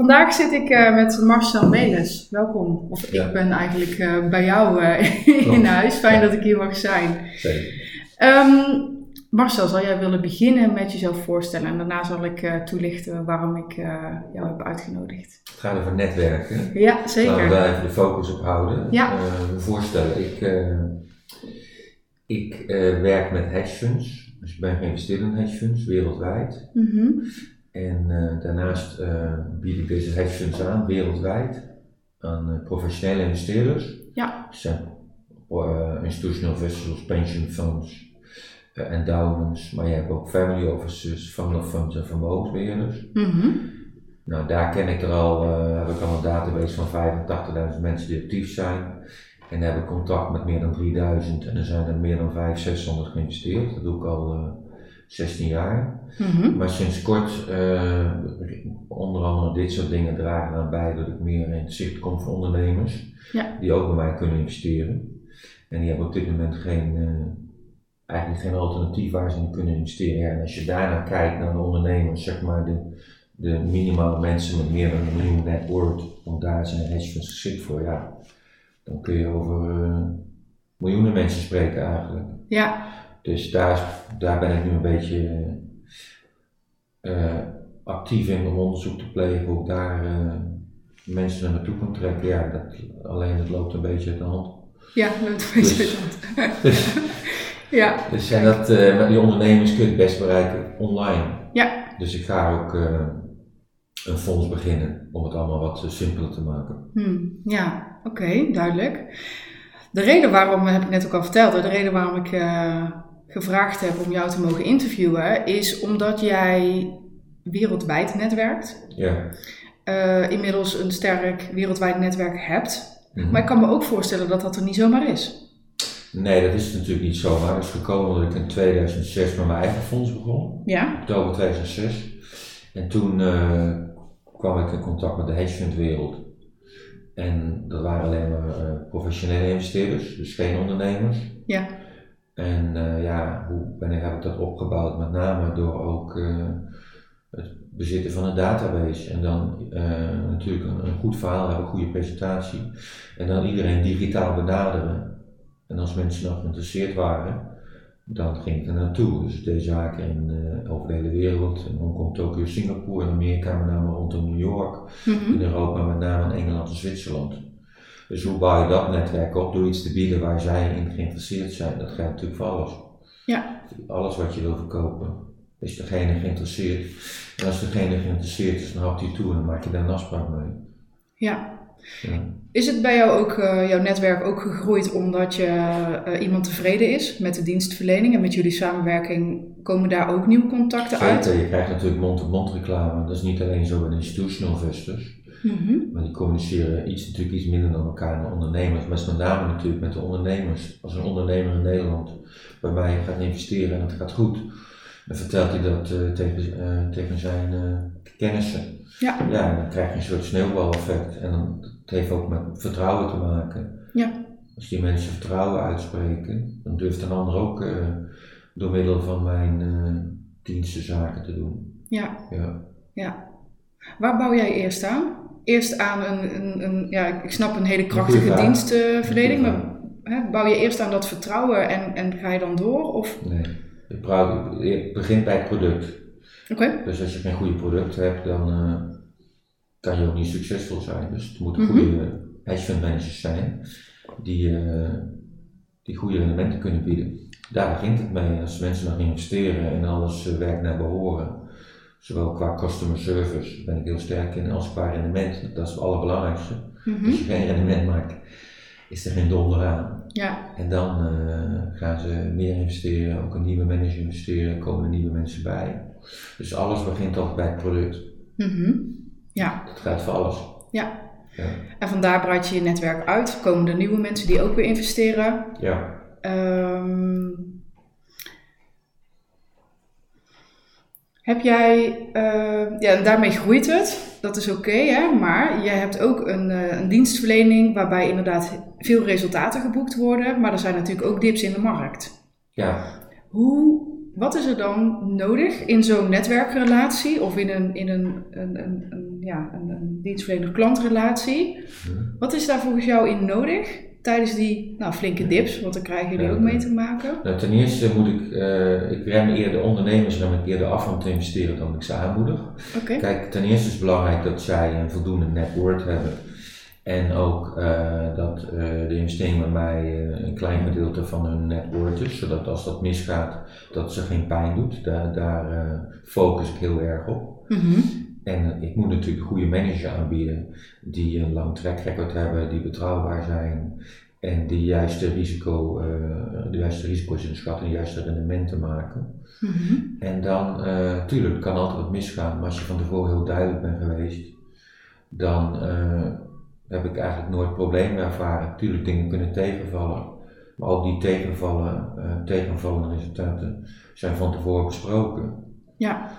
Vandaag zit ik uh, met Marcel Menes. Welkom. Of Ja. ik ben eigenlijk uh, bij jou uh, in huis. Fijn Ja. dat ik hier mag zijn. Zeker. Ehm, Marcel, zal jij willen beginnen met jezelf voorstellen? En daarna zal ik toelichten waarom ik jou heb uitgenodigd. Het gaat over netwerken. Ja, Laten we zeker. daar even de focus op houden. Ja. Eh, voorstellen, ik, eh, ik eh, werk met hedge funds. Dus ik ben geïnvesteerd in hedge funds wereldwijd. Mhm. En eh, daarnaast eh, bied ik deze hedge aan wereldwijd aan eh, professionele investeerders. Ja. Zijn institutional investors, pension funds, endowments, maar je hebt ook family offices, of funds en vermogensbeheerders. Mhm. Nou, daar ken ik er al, heb ik al een database van 85.000 mensen die actief zijn. En heb ik contact met meer dan 3000 en er zijn er meer dan 500, 600 geïnvesteerd. Dat doe ik al 16 jaar. Mhm. Maar sinds kort, eh, onder andere dit soort dingen dragen aan bij dat ik meer in het zicht kom van ondernemers. Ja. Die ook bij mij kunnen investeren. En die hebben op dit moment geen, eh, eigenlijk geen alternatief waar ze in kunnen investeren. Ja, en als je daarna kijkt naar de ondernemers, zeg maar de, de minimale mensen met meer dan een miljoen net worth, want daar zijn hedge funds geschikt voor, ja. Dan kun je over eh, miljoenen mensen spreken eigenlijk. Ja, Dus daar, daar ben ik nu een beetje eh, actief in om onderzoek te plegen hoe ik daar eh, mensen naar naartoe kan trekken. Ja, dat, alleen het loopt een beetje uit de hand. ja, loopt een beetje Dus- uit. Dus, Ja, dus en dat, met die ondernemers kun je het best bereiken online. Ja. Dus ik ga ook een fonds beginnen om het allemaal wat simpeler te maken. Hmm, ja, oké, duidelijk. De reden waarom, heb ik net ook al verteld, de reden waarom ik gevraagd heb om jou te mogen interviewen, is omdat jij wereldwijd netwerkt. Ja. eh, inmiddels een sterk wereldwijd netwerk hebt. Mhm. Maar ik kan me ook voorstellen dat dat er niet zomaar is. Nee, dat is natuurlijk niet zomaar. Dat is gekomen omdat ik in 2006 met mijn eigen fonds begon. Ja? oktober 2006. En toen eh, kwam ik in contact met de hedge fund wereld. En dat waren alleen maar eh, professionele investeerders, dus geen ondernemers. Ja. En eh, ja, hoe ben ik, heb ik dat opgebouwd? Met name door ook eh, het bezitten van een database. En dan eh, natuurlijk een, een goed verhaal hebben, een goede presentatie. En dan iedereen digitaal benaderen. En als mensen nog geïnteresseerd waren, dan ging ik er naartoe. Dus ik deed zaken in, over de hele wereld. In Hongkong, Tokio, Singapore, in Amerika, met name rondom New York. Mhm. In Europa, met name in Engeland en Zwitserland. Dus hoe bouw je dat netwerk op? Door iets te bieden waar zij in geïnteresseerd zijn. Dat geldt natuurlijk voor alles. Ja. Alles wat je wil verkopen, is degene geïnteresseerd. En als degene geïnteresseerd is, dan hapt hij toe en dan maak je daar een afspraak mee. Ja. Ja. Is het bij jou ook, eh, jouw netwerk ook gegroeid omdat je, eh, iemand tevreden is met de dienstverlening en met jullie samenwerking? Komen daar ook nieuwe contacten uit? Zeker, je krijgt natuurlijk mond-op-mond reclame. Dat is niet alleen zo bij institutional investors. Mhm. Maar die communiceren iets, natuurlijk iets minder dan elkaar dan ondernemers. Maar met name natuurlijk met de ondernemers. Als een ondernemer in Nederland bij mij gaat investeren en het gaat goed, dan vertelt hij dat eh, tegen, eh, tegen zijn eh, kennissen. Ja. Ja, dan krijg je een soort sneeuwbaleffect. En dan, het heeft ook met vertrouwen te maken. Ja. Als die mensen vertrouwen uitspreken, dan durft een ander ook door middel van mijn diensten zaken te doen. Ja. Ja. Waar bouw jij eerst aan? Eerst aan een, een, een ja, ik- snap een hele krachtige dienstverlening, maar hè, bouw je eerst aan dat vertrouwen en, en ga je dan door? Of, Nee, ik, praat, ik begin bij het product. oké, Dus als je geen goede product hebt, dan eh, kan je ook niet succesvol zijn. Dus het moeten Mhm. goede hedge fund managers zijn die, eh, die goede elementen kunnen bieden. Daar begint het mee. Als mensen nog investeren en alles eh, werkt naar behoren, zowel qua customer service, ben ik heel sterk in, als qua rendement. Dat is het allerbelangrijkste. Mhm. Als je geen rendement maakt, is er geen donder aan. ja, En dan eh, gaan ze meer investeren, ook een nieuwe manager investeren, komen er nieuwe mensen bij. Dus alles begint altijd bij het product. Mhm. ja, Dat gaat voor alles. Ja. Ja. en vandaar breid je je netwerk uit. Komen er nieuwe mensen die ook weer investeren. ja. Ehm, heb jij, eh, ja, en daarmee groeit het, dat is oké, hè? maar je hebt ook een, eh, een dienstverlening waarbij inderdaad veel resultaten geboekt worden, maar er zijn natuurlijk ook dips in de markt. ja. Hoe, wat is er dan nodig in zo'n netwerkrelatie of in een, in een, een, een, een ja, een, een dienstverlener klantrelatie. Hm. Wat is daar volgens jou in nodig tijdens die nou, flinke dips? Want daar krijgen jullie Ja, ook mee te maken. Nou, ten eerste moet ik, eh, ik rem eerder ondernemers rem ik eerder af om te investeren dan ik ze aanmoedig. Oké. Kijk, ten eerste is het belangrijk dat zij een voldoende net hebben. En ook eh, dat eh, de investering bij mij een klein gedeelte van hun net worth is, zodat als dat misgaat, dat ze geen pijn doet. Daar, daar focus ik heel erg op. Mhm. En eh, ik moet natuurlijk goede manager aanbieden die een lang track record hebben, die betrouwbaar zijn en die juiste, risico, eh, de juiste risico's inschatten en de juiste rendementen maken. Mhm. En dan, eh tuurlijk, kan altijd wat misgaan, maar als je van tevoren heel duidelijk bent geweest, dan heb ik eigenlijk nooit problemen ervaren. Tuurlijk, dingen kunnen tegenvallen, maar ook die tegenvallen, tegenvallende resultaten zijn van tevoren besproken. Ja.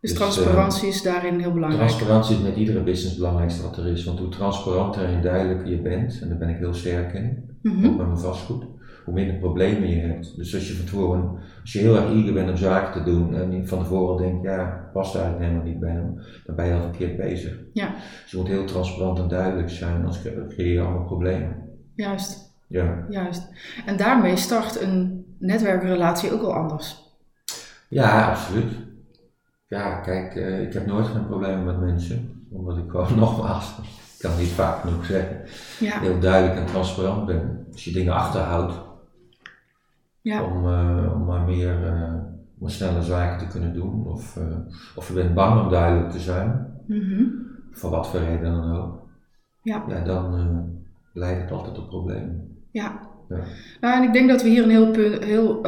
Dus, Dus, transparantie is daarin heel belangrijk. Transparantie is met iedere business het belangrijkste wat er is, want hoe transparanter en duidelijker je bent, en daar ben ik heel sterk in, Mhm. ook met mijn vastgoed, hoe minder problemen je hebt. Dus als je van tevoren, als je heel erg eager bent om zaken te doen en je van tevoren denkt, ja, past eigenlijk helemaal niet bij hem, dan ben je al verkeerd bezig. Ja. Dus je moet heel transparant en duidelijk zijn, anders creëer je allemaal problemen. Juist, Ja, juist. En daarmee start een netwerkrelatie ook al anders. ja absoluut. Ja, kijk, eh, ik heb nooit geen problemen met mensen, omdat ik gewoon nogmaals, ik kan het niet vaak genoeg zeggen, Ja, heel duidelijk en transparant ben. Als je dingen achterhoudt, ja, om, eh, om maar meer, eh, om snelle zaken te kunnen doen. Of, of je bent bang om duidelijk te zijn, Mhm. voor wat voor reden dan ook. Ja. Ja, dan leidt het altijd tot problemen. ja. Ja. Nou, en ik denk dat we hier een heel, punt, heel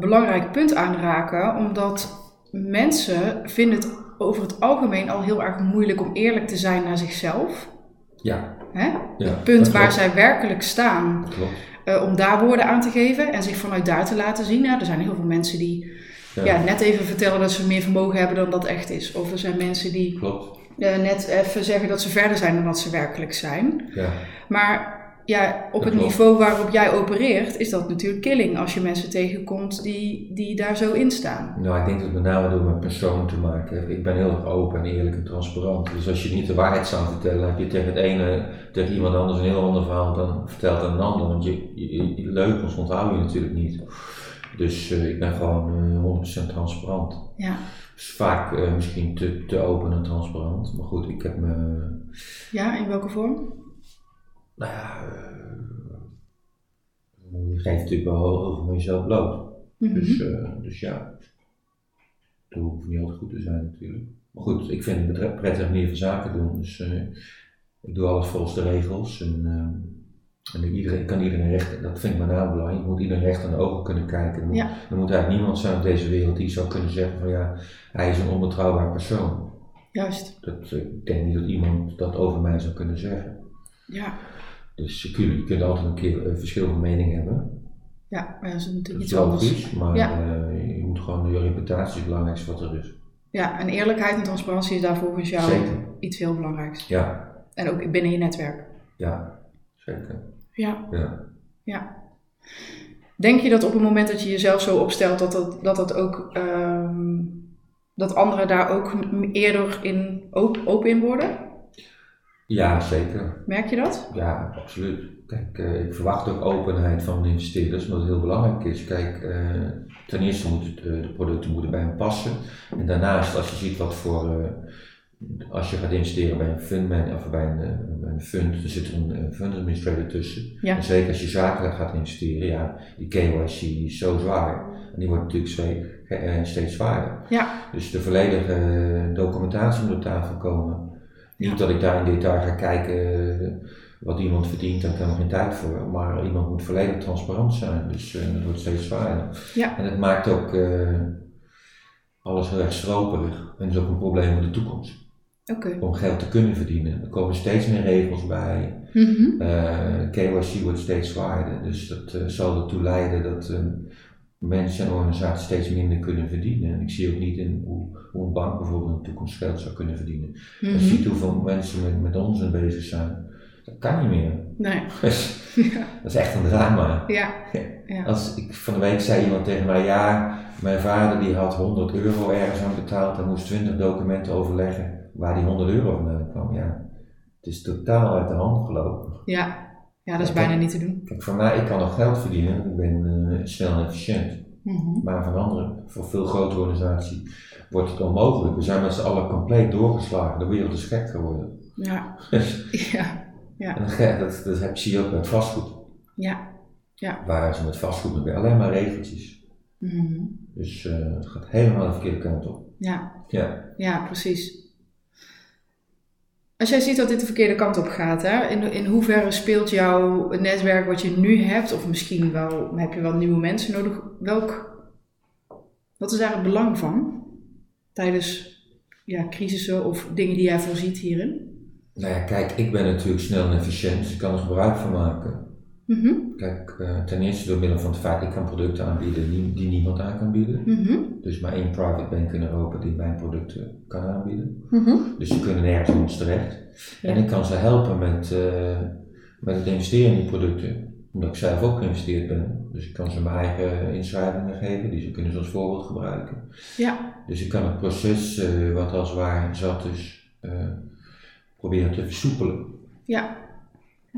belangrijk punt aanraken, omdat mensen vinden het over het algemeen al heel erg moeilijk om eerlijk te zijn naar zichzelf. Ja, Hè? ja. het punt waar klopt. zij werkelijk staan, Klopt. eh, om daar woorden aan te geven en zich vanuit daar te laten zien. Ja, er zijn heel veel mensen die Ja, ja, net even vertellen dat ze meer vermogen hebben dan dat echt is. Of er zijn mensen die Klopt. eh, net even zeggen dat ze verder zijn dan dat ze werkelijk zijn. Ja, Maar ja, op het niveau waarop jij opereert, is dat natuurlijk killing als je mensen tegenkomt die, die daar zo in staan. nou ik denk dat het met name door mijn persoon te maken heeft. Ik ben heel erg open en eerlijk en transparant. Dus als je niet de waarheid zou vertellen, heb je tegen het ene, tegen iemand anders een heel ander verhaal dan vertelt aan een ander. Want je, je, je leugens onthoud je natuurlijk niet. Dus eh, ik ben gewoon eh 100% transparant. Ja, is vaak eh, misschien te, te open en transparant. Maar goed, ik heb me. ja in welke vorm? Nou ja. eh, je geeft natuurlijk wel veel van jezelf bloot. Mhm. Dus, eh, dus ja. Dat hoeft niet altijd goed te zijn, natuurlijk. Maar goed, ik vind het een prettige manier van zaken doen. Dus eh, ik doe alles volgens de regels. En, eh, en iedereen, ik kan iedereen recht, dat vind ik met name belangrijk. Je moet iedereen recht aan de ogen kunnen kijken. Er moet, Ja. er moet eigenlijk niemand zijn op deze wereld die zou kunnen zeggen van ja, hij is een onbetrouwbaar persoon. Juist, Dat, ik denk niet dat iemand dat over mij zou kunnen zeggen. ja. Dus je kunt, je kunt altijd een keer een verschil van mening hebben. Ja, maar dat is Dat natuurlijk is iets anders. logisch, maar Ja. eh, je moet gewoon je reputatie het belangrijkste wat er is. Ja, en eerlijkheid en transparantie is daar volgens jou Zeker. iets heel belangrijks. Ja, En ook binnen je netwerk. ja, zeker. Ja, Ja. ja. Denk je dat op het moment dat je jezelf zo opstelt, dat dat, dat, dat ook, ehm, dat anderen daar ook eerder in op- open in worden? Ja, zeker. Merk je dat? Ja, absoluut. Kijk, eh, ik verwacht ook openheid van de investeerders, omdat het heel belangrijk is. Kijk, eh, ten eerste moeten de producten moeten bij hen passen. En daarnaast, als je ziet wat voor, eh, als je gaat investeren bij een fund, man- of bij een, bij een fund, er zit een, een fund administrator tussen. Ja. En zeker als je zakelijk gaat investeren, ja, die KYC is zo zwaar. En die wordt natuurlijk steeds zwaarder. Ja, Dus de volledige documentatie moet op tafel komen. Niet dat ik daar in detail ga kijken eh, wat iemand verdient, daar heb ik helemaal geen tijd voor. Maar iemand moet volledig transparant zijn, dus eh dat wordt steeds zwaarder. Ja. En het maakt ook eh, alles heel erg stroperig. En dat is ook een probleem voor de toekomst. Om geld te kunnen verdienen. Er komen steeds meer regels bij. Eh, KYC wordt steeds zwaarder, dus dat zal ertoe leiden dat eh, mensen en organisaties steeds minder kunnen verdienen. En ik zie ook niet in hoe, hoe een bank bijvoorbeeld in de toekomst geld zou kunnen verdienen. Als je Mhm. ziet hoeveel mensen met, met onzin bezig zijn, dat kan niet meer. Nee. Ja. dat is echt een drama. Ja. Ja. Als ik, van de week zei iemand tegen mij, ja, mijn vader die had 100 euro ergens aan betaald en moest 20 documenten overleggen waar die 100 euro vandaan kwam, ja, het is totaal uit de hand gelopen. Ja, ja dat is Ja, bijna niet te doen. Kijk, voor mij, ik kan nog geld verdienen, ik ben eh, snel en efficiënt. Mhm. Maar van anderen, voor veel grotere organisaties, wordt het onmogelijk. We zijn met z'n allen compleet doorgeslagen. De wereld is gek geworden. Ja, ja, En ja, dat, dat heb, je ook met vastgoed. ja. Waar ze met vastgoed met alleen maar regeltjes. Mhm. Dus eh, het gaat helemaal de verkeerde kant op. Ja, Ja. ja, precies. Als jij ziet dat dit de verkeerde kant op gaat, hè, in, in hoeverre speelt jouw netwerk wat je nu hebt, of misschien wel heb je wel nieuwe mensen nodig, welk, wat is daar het belang van tijdens ja, crisissen of dingen die jij voorziet hierin? Nou ja, kijk, ik ben natuurlijk snel en efficiënt, dus ik kan er gebruik van maken. Mhm, Kijk, eh, ten eerste door middel van het feit, ik kan producten aanbieden die, die niemand aan kan bieden. mhm, Dus maar één private bank in Europa die mijn producten kan aanbieden. mhm. Dus die kunnen nergens anders terecht. En ik kan ze helpen met, eh, met het investeren in die producten. Omdat ik zelf ook geïnvesteerd ben. Dus ik kan ze mijn eigen inschrijvingen geven, die ze kunnen ze als voorbeeld gebruiken. Ja, Dus ik kan het proces, eh, wat als waar zat is, eh, proberen te versoepelen. ja.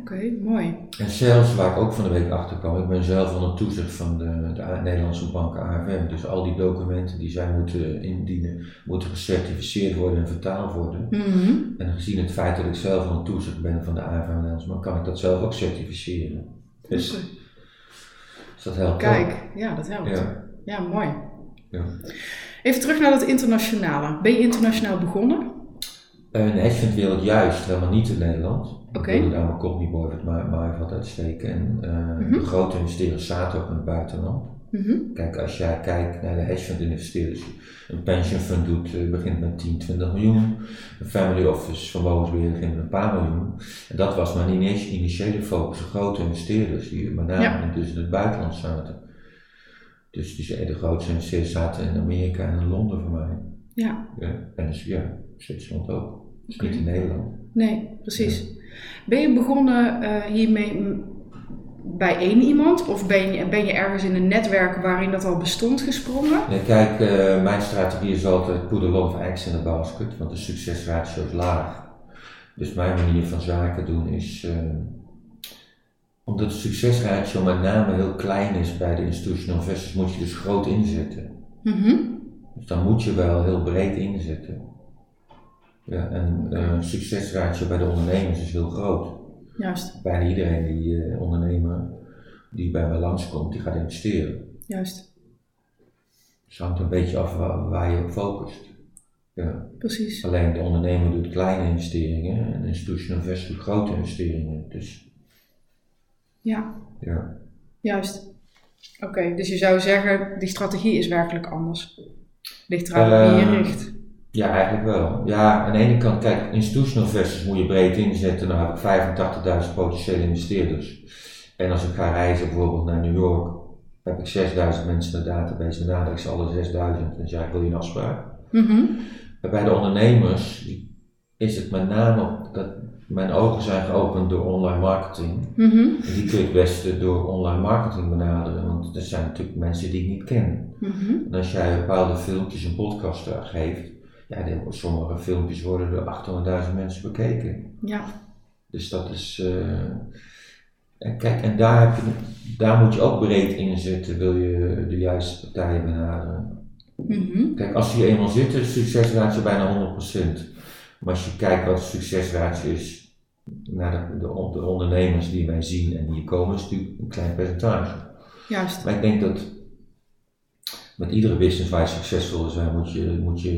Oké, mooi. En zelfs waar ik ook van de week achter kwam, ik ben zelf onder toezicht van de, de Nederlandse bank AFM. Dus al die documenten die zij moeten indienen, moeten gecertificeerd worden en vertaald worden. Mhm. En gezien het feit dat ik zelf onder toezicht ben van de AFM Nederlandse bank, kan ik dat zelf ook certificeren. Dus, dus dat helpt ook. Kijk, ja, dat helpt. Ja. Ja, mooi. Ja. Even terug naar dat internationale. Ben je internationaal begonnen? Eh, nee, ik vind wereld juist helemaal niet in Nederland. Oké. Ik wilde daar mijn het ma- maaiveld uitsteken. En eh, Mhm. de grote investeerders zaten ook in het buitenland. Mhm. Kijk, als jij kijkt naar de hedge fund investeerders, een pension fund doet, eh, begint met 10, 20 miljoen. Een family office vermogensbeheer begint met een paar miljoen. En dat was maar eens initiële focus. De grote investeerders die met name Ja. in- dus in het buitenland zaten. Dus de grootste investeerders zaten in Amerika en in Londen voor mij. Ja, Ja. En dus ja, Zwitserland ook. Dus niet in Nederland. nee, precies. Ben je begonnen eh, hiermee bij één iemand? Of ben je, ben je ergens in een netwerk waarin dat al bestond gesprongen? Nee, kijk, eh, mijn strategie is altijd put a lot of eggs in the basket, want de succesratio is laag. Dus mijn manier van zaken doen is, eh, omdat de succesratio met name heel klein is bij de institutional investors, moet je dus groot inzetten. Mhm. Dus dan moet je wel heel breed inzetten. Ja, en eh succesratio bij de ondernemers is heel groot. Juist, Bijna iedereen die eh, ondernemer die bij mij langskomt, die gaat investeren. juist, Dus het hangt een beetje af waar, waar je op focust. Ja. precies. Alleen de ondernemer doet kleine investeringen en de institutional investor doet grote investeringen. Dus Ja, ja. juist. Oké, dus je zou zeggen, die strategie is werkelijk anders. Ligt eraan wie je Eh, richt. Ja, eigenlijk wel. Ja, aan de ene kant, kijk, institutional investors moet je breed inzetten. Dan heb ik 85.000 potentiële investeerders. En als ik ga reizen bijvoorbeeld naar New York, heb ik 6.000 mensen in de database. Benader ik ze alle 6.000 en zeg ik, wil je een afspraak? Maar bij de ondernemers is het met name dat mijn ogen zijn geopend door online marketing. En die kun je het beste door online marketing benaderen, want er zijn natuurlijk mensen die ik niet ken. Mhm. En als jij bepaalde filmpjes en podcasts geeft, ja, sommige filmpjes worden door 800.000 mensen bekeken. Ja, Dus dat is. eh, en kijk, en daar, heb je, daar moet je ook breed in zitten, wil je de juiste partijen benaderen. Mhm. Kijk, als die eenmaal zitten, is succesratio bijna 100%. Maar als je kijkt wat succesratio is naar de, de, on- de ondernemers die wij zien en die hier komen, is het natuurlijk een klein percentage. juist. Maar ik denk dat met iedere business waar je succesvol wil zijn, moet je, moet je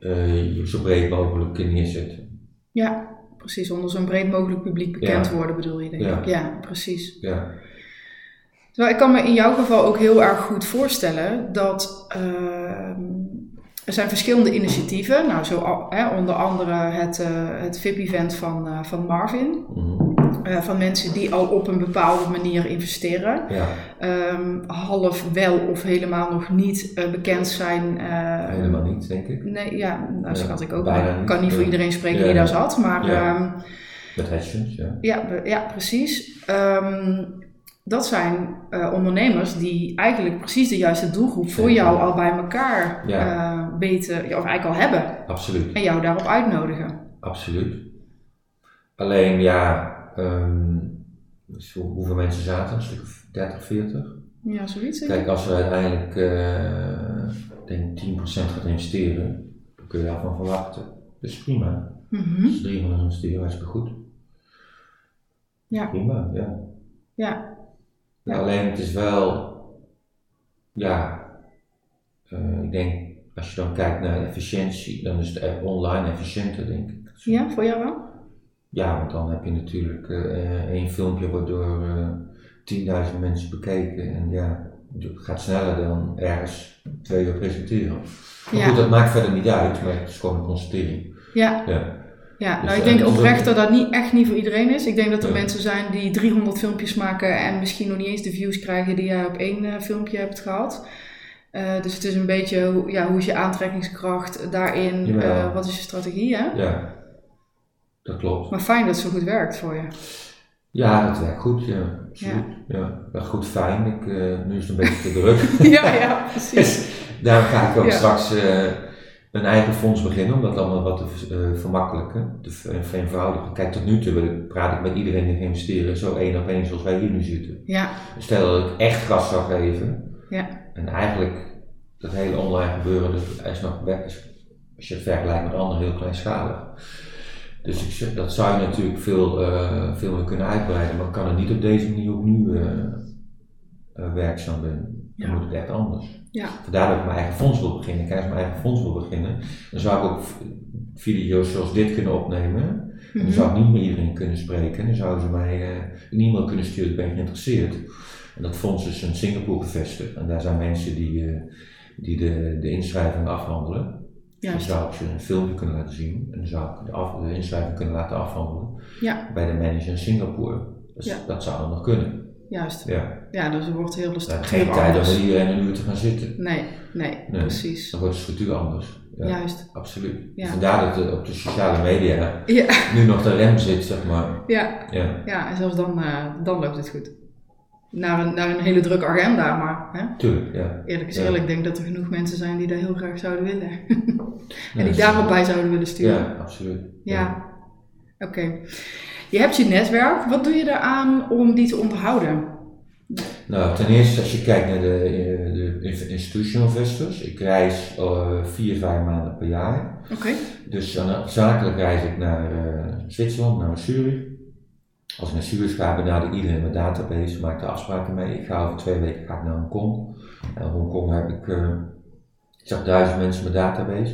eh, je zo breed mogelijk neerzetten. Ja, precies. Onder zo'n breed mogelijk publiek bekend Ja. worden bedoel je, denk Ja. ik. Ja, precies. Ja, Terwijl ik kan me in jouw geval ook heel erg goed voorstellen dat ehm, er zijn verschillende initiatieven. Nou, zo hè, onder andere het, eh, het VIP-event van, eh, van Marvin. mhm. Eh, van mensen die al op een bepaalde manier investeren. ja Ehm, half wel of helemaal nog niet eh, bekend zijn. eh, helemaal niet, denk ik. Nee, ja, nou, schat ik ook. Ik kan niet voor iedereen spreken die daar zat, maar Ja. ehm, Met ja. ja, ja, precies. Ehm, dat zijn ondernemers die eigenlijk precies de juiste doelgroep voor jou al bij elkaar Ja. weten, of eigenlijk al hebben. Absoluut. En jou daarop uitnodigen. Absoluut. Alleen ja, ehm, dus hoe- hoeveel mensen zaten? Een stuk of 30, 40? Ja, zoiets. Kijk, als we uiteindelijk eh denk 10% gaat investeren, dan kun je daarvan verwachten. Dus prima. Mhm. Als 300 investeren, hartstikke goed. Ja. Prima, ja. Ja. Ja. Alleen het is wel, ja, eh, ik denk als je dan kijkt naar efficiëntie, dan is het online efficiënter, denk ik. Ja, voor jou wel? Ja, want dan heb je natuurlijk eh, één filmpje wordt door eh 10.000 mensen bekeken en ja, het gaat sneller dan ergens twee uur presenteren. Maar Ja. goed, dat maakt verder niet uit, maar het is gewoon een constatering. Ja. Ja, Ja, Dus, nou ik denk is oprecht dat dat niet, echt niet voor iedereen is. Ik denk dat er mensen zijn die 300 filmpjes maken en misschien nog niet eens de views krijgen die jij op één eh, filmpje hebt gehad. Eh, dus het is een beetje, hoe- ja, hoe is je aantrekkingskracht daarin? Wat is je strategie, hè? ja, dat klopt. Maar fijn dat het zo goed werkt voor je. Ja, dat werkt goed, ja. Absoluut. Ja. Goed, fijn. Ik, eh, nu is het een beetje te druk. ja, ja, precies. Dus daarom ga ik ook Ja. straks eh, een eigen fonds beginnen, om dat allemaal wat te eh, vermakkelijken, te ver- vereenvoudigen. Kijk, tot nu toe ik- praat ik met iedereen die investeren, zo één op één zoals wij hier nu zitten. Ja, Stel dat ik echt gas zou geven, Ja. en eigenlijk dat hele online gebeuren, dat is nog als je het vergelijkt met anderen, heel kleinschalig. Dus ik zeg, dat zou je natuurlijk veel, eh, veel meer kunnen uitbreiden, maar ik kan het niet op deze manier ook nu eh, eh, werkzaam ben. Dan Ja. moet het echt anders. ja, Vandaar dat ik mijn eigen fonds wil beginnen. Kijk, als ik mijn eigen fonds wil beginnen, dan zou ik ook video's zoals dit kunnen opnemen. En dan Mhm. zou ik niet met iedereen kunnen spreken. Dan zouden ze mij een e-mail kunnen sturen, ik ben geïnteresseerd. En dat fonds is in Singapore gevestigd. En daar zijn mensen die, die de, de inschrijving afhandelen. Dan juist. zou ik ze een filmpje kunnen laten zien. En dan zou ik de, af, de inschrijving kunnen laten afhandelen Ja. bij de manager in Singapore. Dus Ja. dat zou dan nog kunnen. Juist. Ja. Ja, dus er wordt heel de structuur geen tijd om iedereen een uur te gaan zitten. Nee, nee, Nee. precies. Dan wordt de structuur anders. Ja. Juist. Absoluut. Ja. Vandaar dat op de sociale media Ja, nu nog de rem zit, zeg maar. ja, Ja, ja en zelfs dan, eh, dan loopt het goed. Naar een, naar een hele drukke agenda, maar hè? tuurlijk, ja. eerlijk is Ja. eerlijk, ik denk dat er genoeg mensen zijn die dat heel graag zouden willen. en Ja, die daarop bij zouden willen sturen. Ja, absoluut. Ja, oké. Je hebt je netwerk. Wat doe je eraan om die te onderhouden? Nou, ten eerste als je kijkt naar de, eh, de institutional investors. Ik reis eh, vier, vijf maanden per jaar. Oké. Dus dan, zakelijk reis ik naar eh, Zwitserland, naar Zurich. Als ik naar Zurich ga, benader ik iedereen mijn database, maak er afspraken mee. Ik ga over twee weken ga ik naar Hongkong. En in Hongkong heb ik, eh ik zeg duizend mensen mijn database.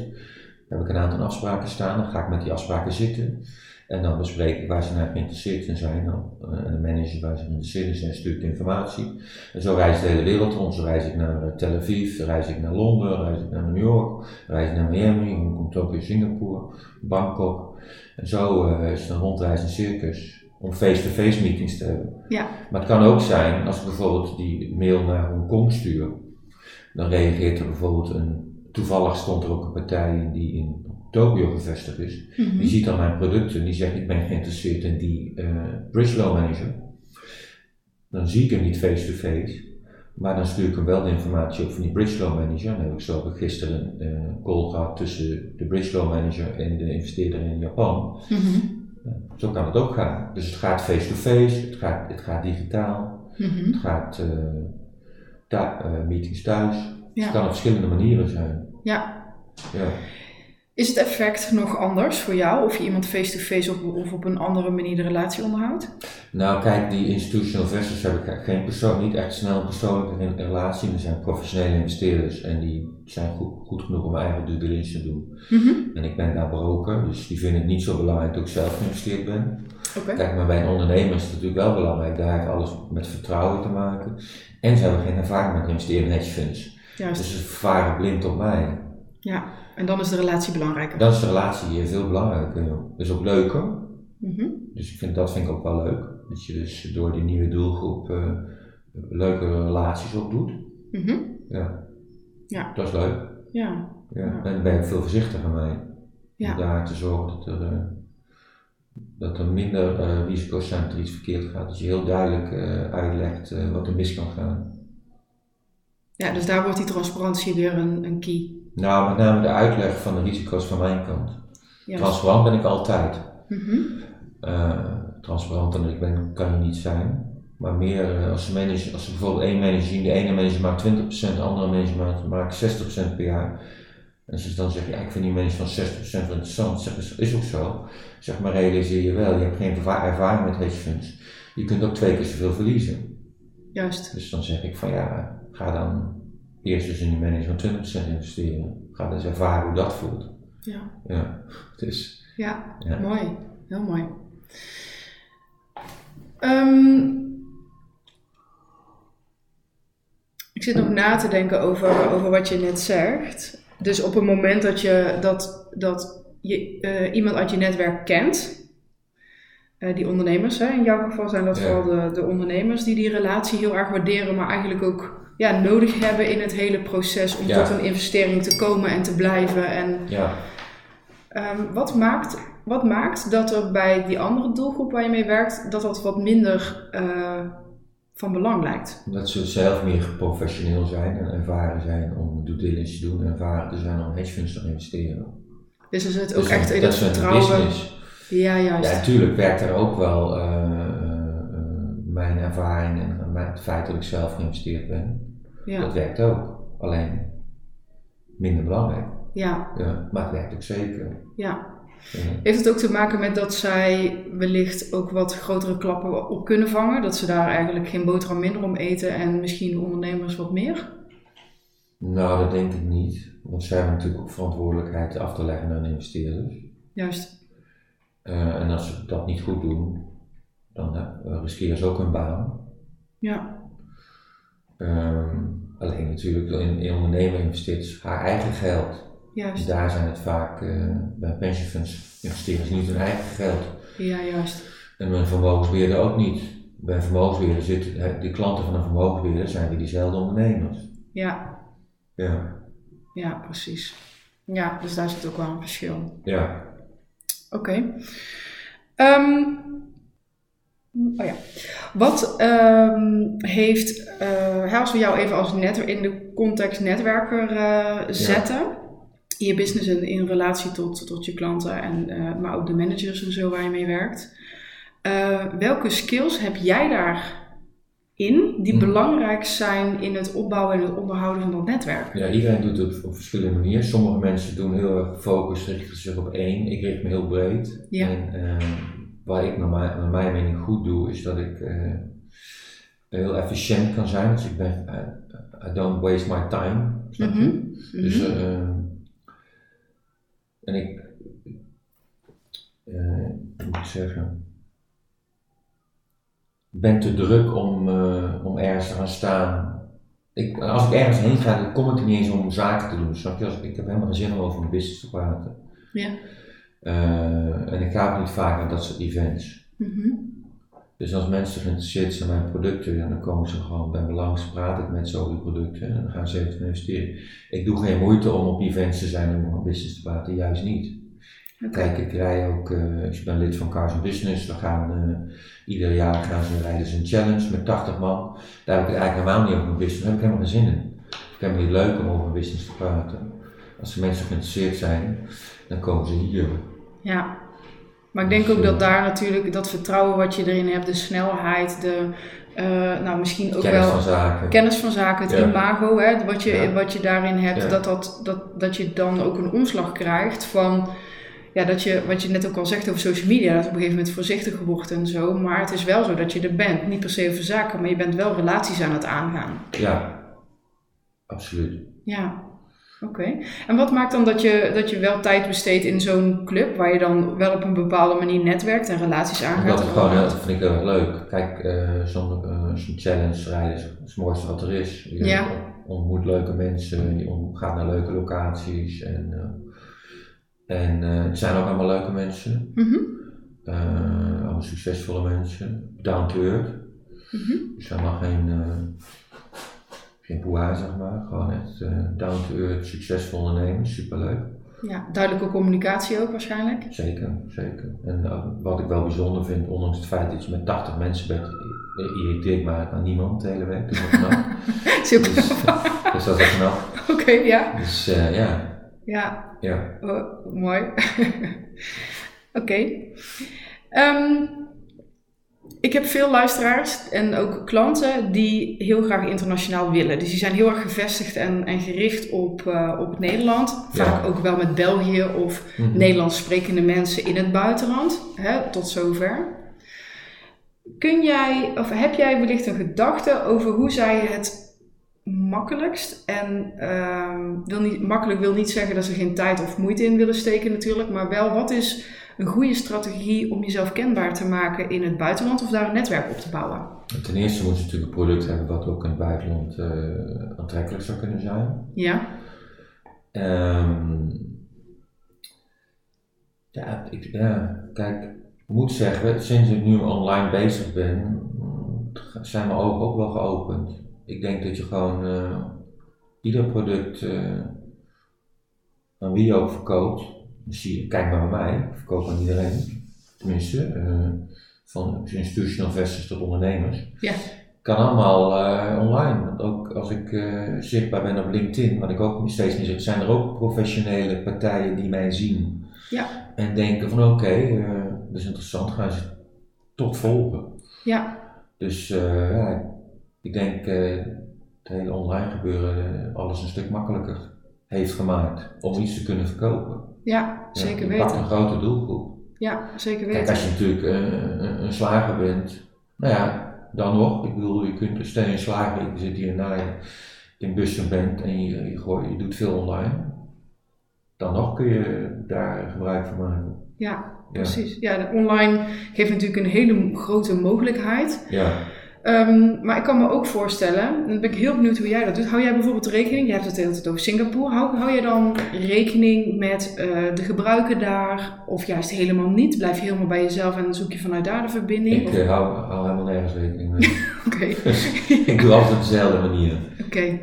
Daar heb ik een aantal afspraken staan, dan ga ik met die afspraken zitten. En dan bespreek ik waar ze naar geïnteresseerd in zijn. Eh, en de manager waar ze geïnteresseerd zijn, stuurt informatie. En zo reis de hele wereld rond. Zo reis ik naar eh, Tel Aviv, reis ik naar Londen, reis ik naar New York, reis ik naar Miami, Hongkong, Tokyo, Singapore, Bangkok. En zo eh, is het een rondreizend circus om face-to-face meetings te hebben. Ja. Maar het kan ook zijn, als ik bijvoorbeeld die mail naar Hongkong stuur, dan reageert er bijvoorbeeld een, toevallig stond er ook een partij die in Tokyo gevestigd is, Mhm. die ziet dan mijn producten en die zegt ik ben geïnteresseerd in die bridge loan manager. Dan zie ik hem niet face-to-face, maar dan stuur ik hem wel de informatie op van die bridge loan manager. Dan heb ik zo gisteren een eh, call gehad tussen de bridge loan manager en de investeerder in Japan. Mhm. Zo kan het ook gaan. Dus het gaat face-to-face, het, gaat, het gaat digitaal, Mhm. het gaat eh, eh, meetings thuis. Ja. Het kan op verschillende manieren zijn. Ja. Ja. Is het effect nog anders voor jou of je iemand face-to-face of, of op een andere manier de relatie onderhoudt? Nou, kijk, die institutional investors hebben geen persoon, niet echt snel een persoonlijke re- relatie. Er zijn professionele investeerders en die zijn goed, goed genoeg om eigen due diligence te doen. Mhm. En ik ben daar broker, dus die vinden het niet zo belangrijk dat ik zelf geïnvesteerd ben. Kijk, maar bij een ondernemer is het natuurlijk wel belangrijk. Daar heeft alles met vertrouwen te maken. En ze hebben geen ervaring met investeren in hedge funds. Juist. Dus ze varen blind op mij. Ja. En dan is de relatie belangrijker. Dan is de relatie hier veel belangrijker. Dus ook leuker. Mhm. Dus ik vind, dat vind ik ook wel leuk. Dat je dus door die nieuwe doelgroep eh, leuke relaties opdoet. Mhm. Ja. Ja. Dat is leuk. Ja. Ja. Ja. En dan ben ik veel voorzichtiger mee. Ja. Om daar te zorgen dat er, eh, dat er minder eh, risico's zijn dat er iets verkeerd gaat. Dat je heel duidelijk uitlegt wat er mis kan gaan. ja, dus daar wordt die transparantie weer een, een key. Nou, met name de uitleg van de risico's van mijn kant. Transparant ben ik altijd. Mhm. Uh, transparant en ik ben, kan je niet zijn. Maar meer uh, als, manager, als er bijvoorbeeld één manager zien, de ene manager maakt 20%, de andere manager maakt, maakt 60% per jaar. En als je dan zegt, ja, ik vind die manager van 60% wel interessant, zeg, is, is ook zo. Zeg maar, realiseer je wel, je hebt geen ervaring met hedge funds. Je kunt ook twee keer zoveel verliezen. Juist. Dus dan zeg ik van ja, ga dan eerst dus in die manager van 20% investeren. Ga dus ervaren hoe dat voelt. Ja. Ja, dus, Ja, ja. mooi. Heel mooi. Ehm, ik zit nog na te denken over, over wat je net zegt. Dus op het moment dat je, dat, dat je eh, iemand uit je netwerk kent, eh, die ondernemers, hè, in jouw geval zijn dat Ja. vooral de, de ondernemers die die relatie heel erg waarderen, maar eigenlijk ook ja, nodig hebben in het hele proces om Ja. tot een investering te komen en te blijven. En ja. Ehm, wat, maakt, wat maakt dat er bij die andere doelgroep waar je mee werkt, dat dat wat minder eh, van belang lijkt? Omdat ze zelf meer professioneel zijn en ervaren zijn om due diligence te doen en ervaren te zijn om hedge funds te investeren. Dus er zit ook Dus echt in dat het is een vertrouwen. business. Ja, Ja, juist. natuurlijk werkt er ook wel eh, eh, mijn ervaring en het feit dat ik zelf geïnvesteerd ben. Ja, Dat werkt ook. Alleen minder belangrijk. ja, Ja, maar het werkt ook zeker. ja. Heeft het ook te maken met dat zij wellicht ook wat grotere klappen op kunnen vangen? Dat ze daar eigenlijk geen boterham minder om eten en misschien de ondernemers wat meer? Nou, dat denk ik niet. Want zij hebben natuurlijk ook verantwoordelijkheid af te leggen aan de investeerders. Juist. Eh, en als ze dat niet goed doen, dan eh, riskeren ze ook hun baan. Ja, Ehm, alleen natuurlijk, in, in ondernemer investeert haar eigen geld. Dus juist. daar zijn het vaak, eh, bij pension funds investeren ze niet hun eigen geld. Ja, juist. En bij een vermogensbeheerder ook niet. Bij een vermogensbeheerder zitten, die klanten van een vermogensbeheerder zijn weer diezelfde ondernemers. Ja, Ja, ja, precies. Ja, dus daar zit ook wel een verschil. ja. Oké. Ehm, oh ja. Wat ehm, heeft, eh, als we jou even als net, in de context netwerker eh, zetten, je business in, in relatie tot, tot je klanten, en, eh, maar ook de managers en zo waar je mee werkt. Welke skills heb jij daarin die Mhm. belangrijk zijn in het opbouwen en het onderhouden van dat netwerk? Ja, iedereen doet het op verschillende manieren. Sommige mensen doen heel erg gefocust, richten zich op één. Ik richt me heel breed. Ja. En eh, waar ik naar mijn, naar mijn mening goed doe, is dat ik eh, heel efficiënt kan zijn. Dus ik ben, I, I don't waste my time. Snap je? Mhm. Dus, Mhm. eh, en ik, eh, moet ik zeggen, ben te druk om, eh, om ergens te gaan staan. Ik, als ik ergens heen ga, dan kom ik er niet eens om zaken te doen. Snap je? Als, ik heb helemaal geen zin om over mijn business te praten. Ja. Eh, en ik ga ook niet vaak naar dat soort events. Mhm. Dus als mensen geïnteresseerd zijn mijn producten, ja, dan komen ze gewoon bij me langs, praat ik met ze over die producten en dan gaan ze even investeren. Ik doe geen moeite om op events te zijn om mijn business te praten, juist niet. Oké. Kijk, ik rij ook, eh, ik ben lid van Cars Business, we gaan, eh, ieder jaar gaan ze rijden ze een challenge met 80 man. Daar heb ik eigenlijk helemaal niet over mijn business, daar heb ik helemaal geen zin in. Ik vind het niet leuk om over mijn business te praten. Als de mensen geïnteresseerd zijn, dan komen ze hier. Ja, maar ik denk ook dat daar natuurlijk dat vertrouwen wat je erin hebt, de snelheid, de, eh, nou misschien ook Kennis wel van zaken. kennis van zaken, het Ja. imago, hè, wat, je, Ja. wat je daarin hebt, Ja. dat, dat, dat, dat je dan ook een omslag krijgt van, ja, dat je, wat je net ook al zegt over social media, dat op een gegeven moment voorzichtiger wordt en zo, maar het is wel zo dat je er bent, niet per se over zaken, maar je bent wel relaties aan het aangaan. Ja, absoluut. Ja, oké. En wat maakt dan dat je, dat je wel tijd besteedt in zo'n club, waar je dan wel op een bepaalde manier netwerkt en relaties aangaat? Het gewoon, onderhoudt? dat vind ik heel erg leuk. Kijk, eh, zo'n eh, challenge rijden is het mooiste wat er is. Je Ja. ontmoet leuke mensen, je gaat naar leuke locaties. En, eh, en eh, het zijn ook allemaal leuke mensen. Mhm, Eh, allemaal succesvolle mensen. Down to earth. mhm. Dus helemaal geen, eh geen poeha, zeg maar. Gewoon echt eh, down to earth, succesvol ondernemers. Superleuk. Ja, duidelijke communicatie ook waarschijnlijk. Zeker, zeker. En eh, wat ik wel bijzonder vind, ondanks het feit dat je met 80 mensen bent, irriteert me aan niemand de hele week. Dus dat is ook dus, dus dat is knap. Oké, ja. Dus uh, ja. Ja, Ja. oh, mooi. Oké. Ehm, ik heb veel luisteraars en ook klanten die heel graag internationaal willen. Dus die zijn heel erg gevestigd en, en gericht op, uh, op Nederland. Vaak Ja. ook wel met België of Mhm. Nederlands sprekende mensen in het buitenland. Hè, tot zover. Kun jij, of heb jij wellicht een gedachte over hoe zij het makkelijkst en ehm, wil niet, makkelijk wil niet zeggen dat ze geen tijd of moeite in willen steken natuurlijk, maar wel wat is een goede strategie om jezelf kenbaar te maken in het buitenland of daar een netwerk op te bouwen? Ten eerste moet je natuurlijk een product hebben wat ook in het buitenland eh, aantrekkelijk zou kunnen zijn. Ja, Ehm, ja, ik, ja, kijk, ik moet zeggen, sinds ik nu online bezig ben, mm, zijn mijn ogen ook wel geopend. Ik denk dat je gewoon eh, ieder product, eh, aan wie je ook verkoopt, zie kijk maar bij mij, ik verkoop aan iedereen, tenminste, eh, van institutional investors tot ondernemers. Ja. Kan allemaal eh, online. Want ook als ik eh, zichtbaar ben op LinkedIn, wat ik ook steeds meer zeg, zijn er ook professionele partijen die mij zien. Ja. En denken van oké, dat is interessant, gaan ze toch volgen. ja, Dus ja, ik denk het hele online gebeuren alles een stuk makkelijker heeft gemaakt om iets te kunnen verkopen. Ja, Ja, zeker je pakt een weten. grote doelgroep. Ja, zeker Kijk, weten. als je natuurlijk eh, een, een slager bent, nou ja, dan nog. Ik bedoel, je kunt stel je een slager, je zit hier na je in Bussen bent en je, je, gooit- je doet veel online. Dan nog kun je daar gebruik van maken. Ja, precies. Ja, online geeft natuurlijk een hele grote mogelijkheid. Ja, Ehm, maar ik kan me ook voorstellen, en dan ben ik heel benieuwd hoe jij dat doet. Hou jij bijvoorbeeld rekening, je hebt het de hele tijd over Singapore, hou, hou je dan rekening met eh, de gebruiken daar? Of juist helemaal niet? Blijf je helemaal bij jezelf en zoek je vanuit daar de verbinding? ik eh, hou, hou helemaal nergens rekening mee. Oké, ik doe altijd op dezelfde manier. oké.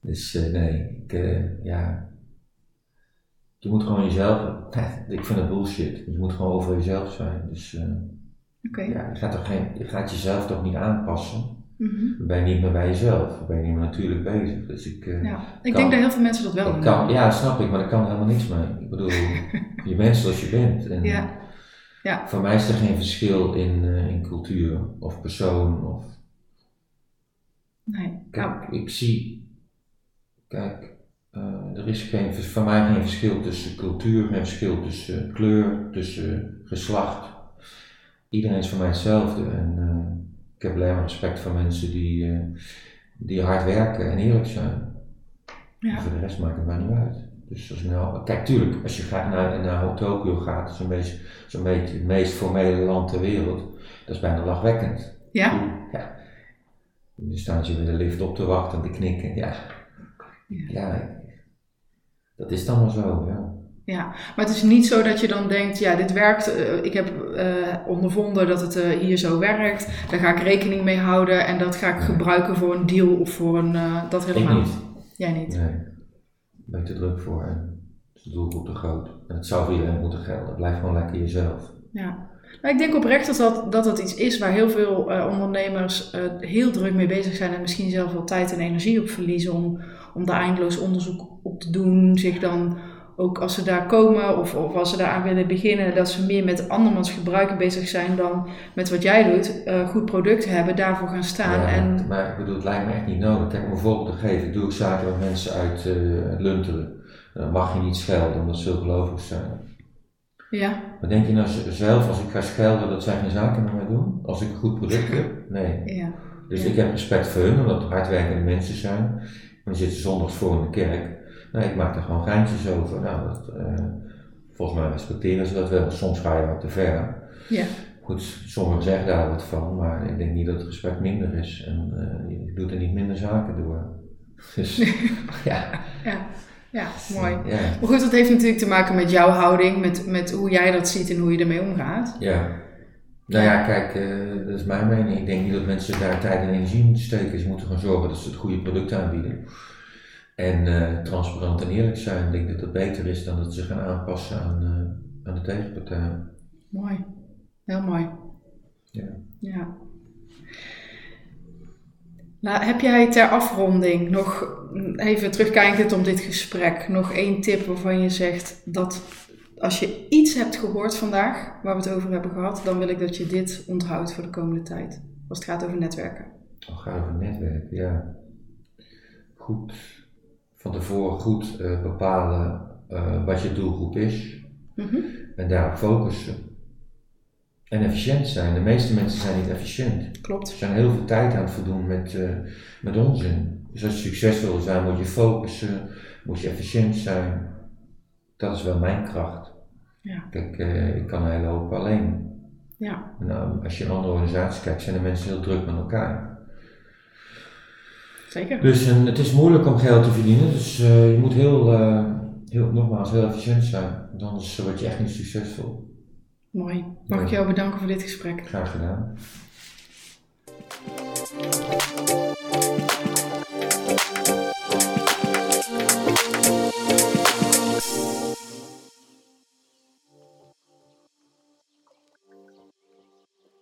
Dus eh, nee, ik, ja. Je moet gewoon jezelf. Ik vind het bullshit. Je moet gewoon over jezelf zijn. Dus ja, je, gaat toch geen, je gaat jezelf toch niet aanpassen. Mhm. Dan ben je niet meer bij jezelf. Dan ben je niet meer natuurlijk bezig. Dus ik. eh, Ja, ik Kan. denk dat heel veel mensen dat wel doen. kan, ja, snap ik, maar daar kan helemaal niks mee. Ik bedoel, je bent zoals je bent. En Ja. Ja. Voor mij is er geen verschil in, eh, in cultuur of persoon. Of, Nee. Kijk, Nou, ik zie, kijk, eh, er is geen, voor mij geen verschil tussen cultuur, geen verschil tussen kleur, tussen geslacht. Iedereen is voor mij hetzelfde en eh, ik heb alleen maar respect voor mensen die, eh, die hard werken en eerlijk zijn. Ja. En voor de rest maakt het mij niet uit. Dus als nou, kijk, tuurlijk, als je gaat naar, naar Tokio gaat, een beetje, zo'n beetje het meest formele land ter wereld, dat is bijna lachwekkend. ja? Ja. Dan staan ze weer de lift op te wachten en te knikken. Ja. ja. Dat is dan maar zo, ja. Ja, maar het is niet zo dat je dan denkt, ja, dit werkt, eh, ik heb eh, ondervonden dat het eh, hier zo werkt, daar ga ik rekening mee houden en dat ga ik gebruiken voor een deal of voor een, dat Ik helemaal niet. Jij niet. Nee. Ben je te druk voor en is de doelgroep te groot. En het zou voor iedereen moeten gelden. Blijf gewoon lekker jezelf. Ja. Maar ik denk oprecht dat dat, dat, dat iets is waar heel veel ondernemers heel druk mee bezig zijn en misschien zelf wel tijd en energie op verliezen om, om daar eindeloos onderzoek op te doen, zich dan ook als ze daar komen of, of als ze daaraan willen beginnen, dat ze meer met andermans gebruiken bezig zijn dan met wat jij doet, eh, goed product hebben, daarvoor gaan staan. Ja, en, Maar ik bedoel, het lijkt me echt niet nodig. Kijk, om een voorbeeld te geven. Ik doe ook zaken met mensen uit eh, Lunteren. Dan mag je niet schelden omdat ze gelovig zijn. ja, Maar denk je nou zelf, als ik ga schelden, dat zij geen zaken met mij doen? Als ik een goed product heb? Nee. ja, Dus Ja. ik heb respect voor hun, omdat het hardwerkende mensen zijn. Maar zitten zondags voor in de kerk. Nee, ik maak er gewoon geintjes over. Nou, dat, eh, volgens mij respecteren ze dat wel. Soms ga je wat te ver. ja, Goed, sommigen zeggen daar wat van, maar ik denk niet dat het respect minder is. En eh, je doet er niet minder zaken door. Dus ja. ja, ja, mooi. Ja, Maar goed, dat heeft natuurlijk te maken met jouw houding, met, met hoe jij dat ziet en hoe je ermee omgaat. ja. Nou ja, kijk, eh, dat is mijn mening. Ik denk niet dat mensen daar tijd en energie moeten steken. Ze moeten gewoon zorgen dat ze het goede product aanbieden. En eh, transparant en eerlijk zijn. Ik denk dat dat beter is dan dat ze gaan aanpassen aan, eh, aan de tegenpartij. Mooi, heel mooi. Ja. Ja. Nou, heb jij ter afronding nog even terugkijkend op dit gesprek, nog één tip waarvan je zegt dat als je iets hebt gehoord vandaag waar we het over hebben gehad, dan wil ik dat je dit onthoudt voor de komende tijd. Als het gaat over netwerken. Als het gaat over netwerken, ja. Goed, van tevoren goed uh, bepalen uh, wat je doelgroep is Mhm. en daarop focussen. En efficiënt zijn. De meeste mensen zijn niet efficiënt. Klopt. Ze zijn heel veel tijd aan het verdoen met, uh, met onzin. Dus als je succesvol wil zijn, moet je focussen, moet je efficiënt zijn. Dat is wel mijn kracht. Ja. Kijk, ik kan een hele hoop alleen. Ja. Nou, als je in andere organisaties kijkt, zijn de mensen heel druk met elkaar. Zeker. Dus en, het is moeilijk om geld te verdienen, dus eh, je moet heel, eh, heel, nogmaals heel efficiënt zijn, anders word je echt niet succesvol. Mooi. Mag ik jou bedanken voor dit gesprek? Graag gedaan.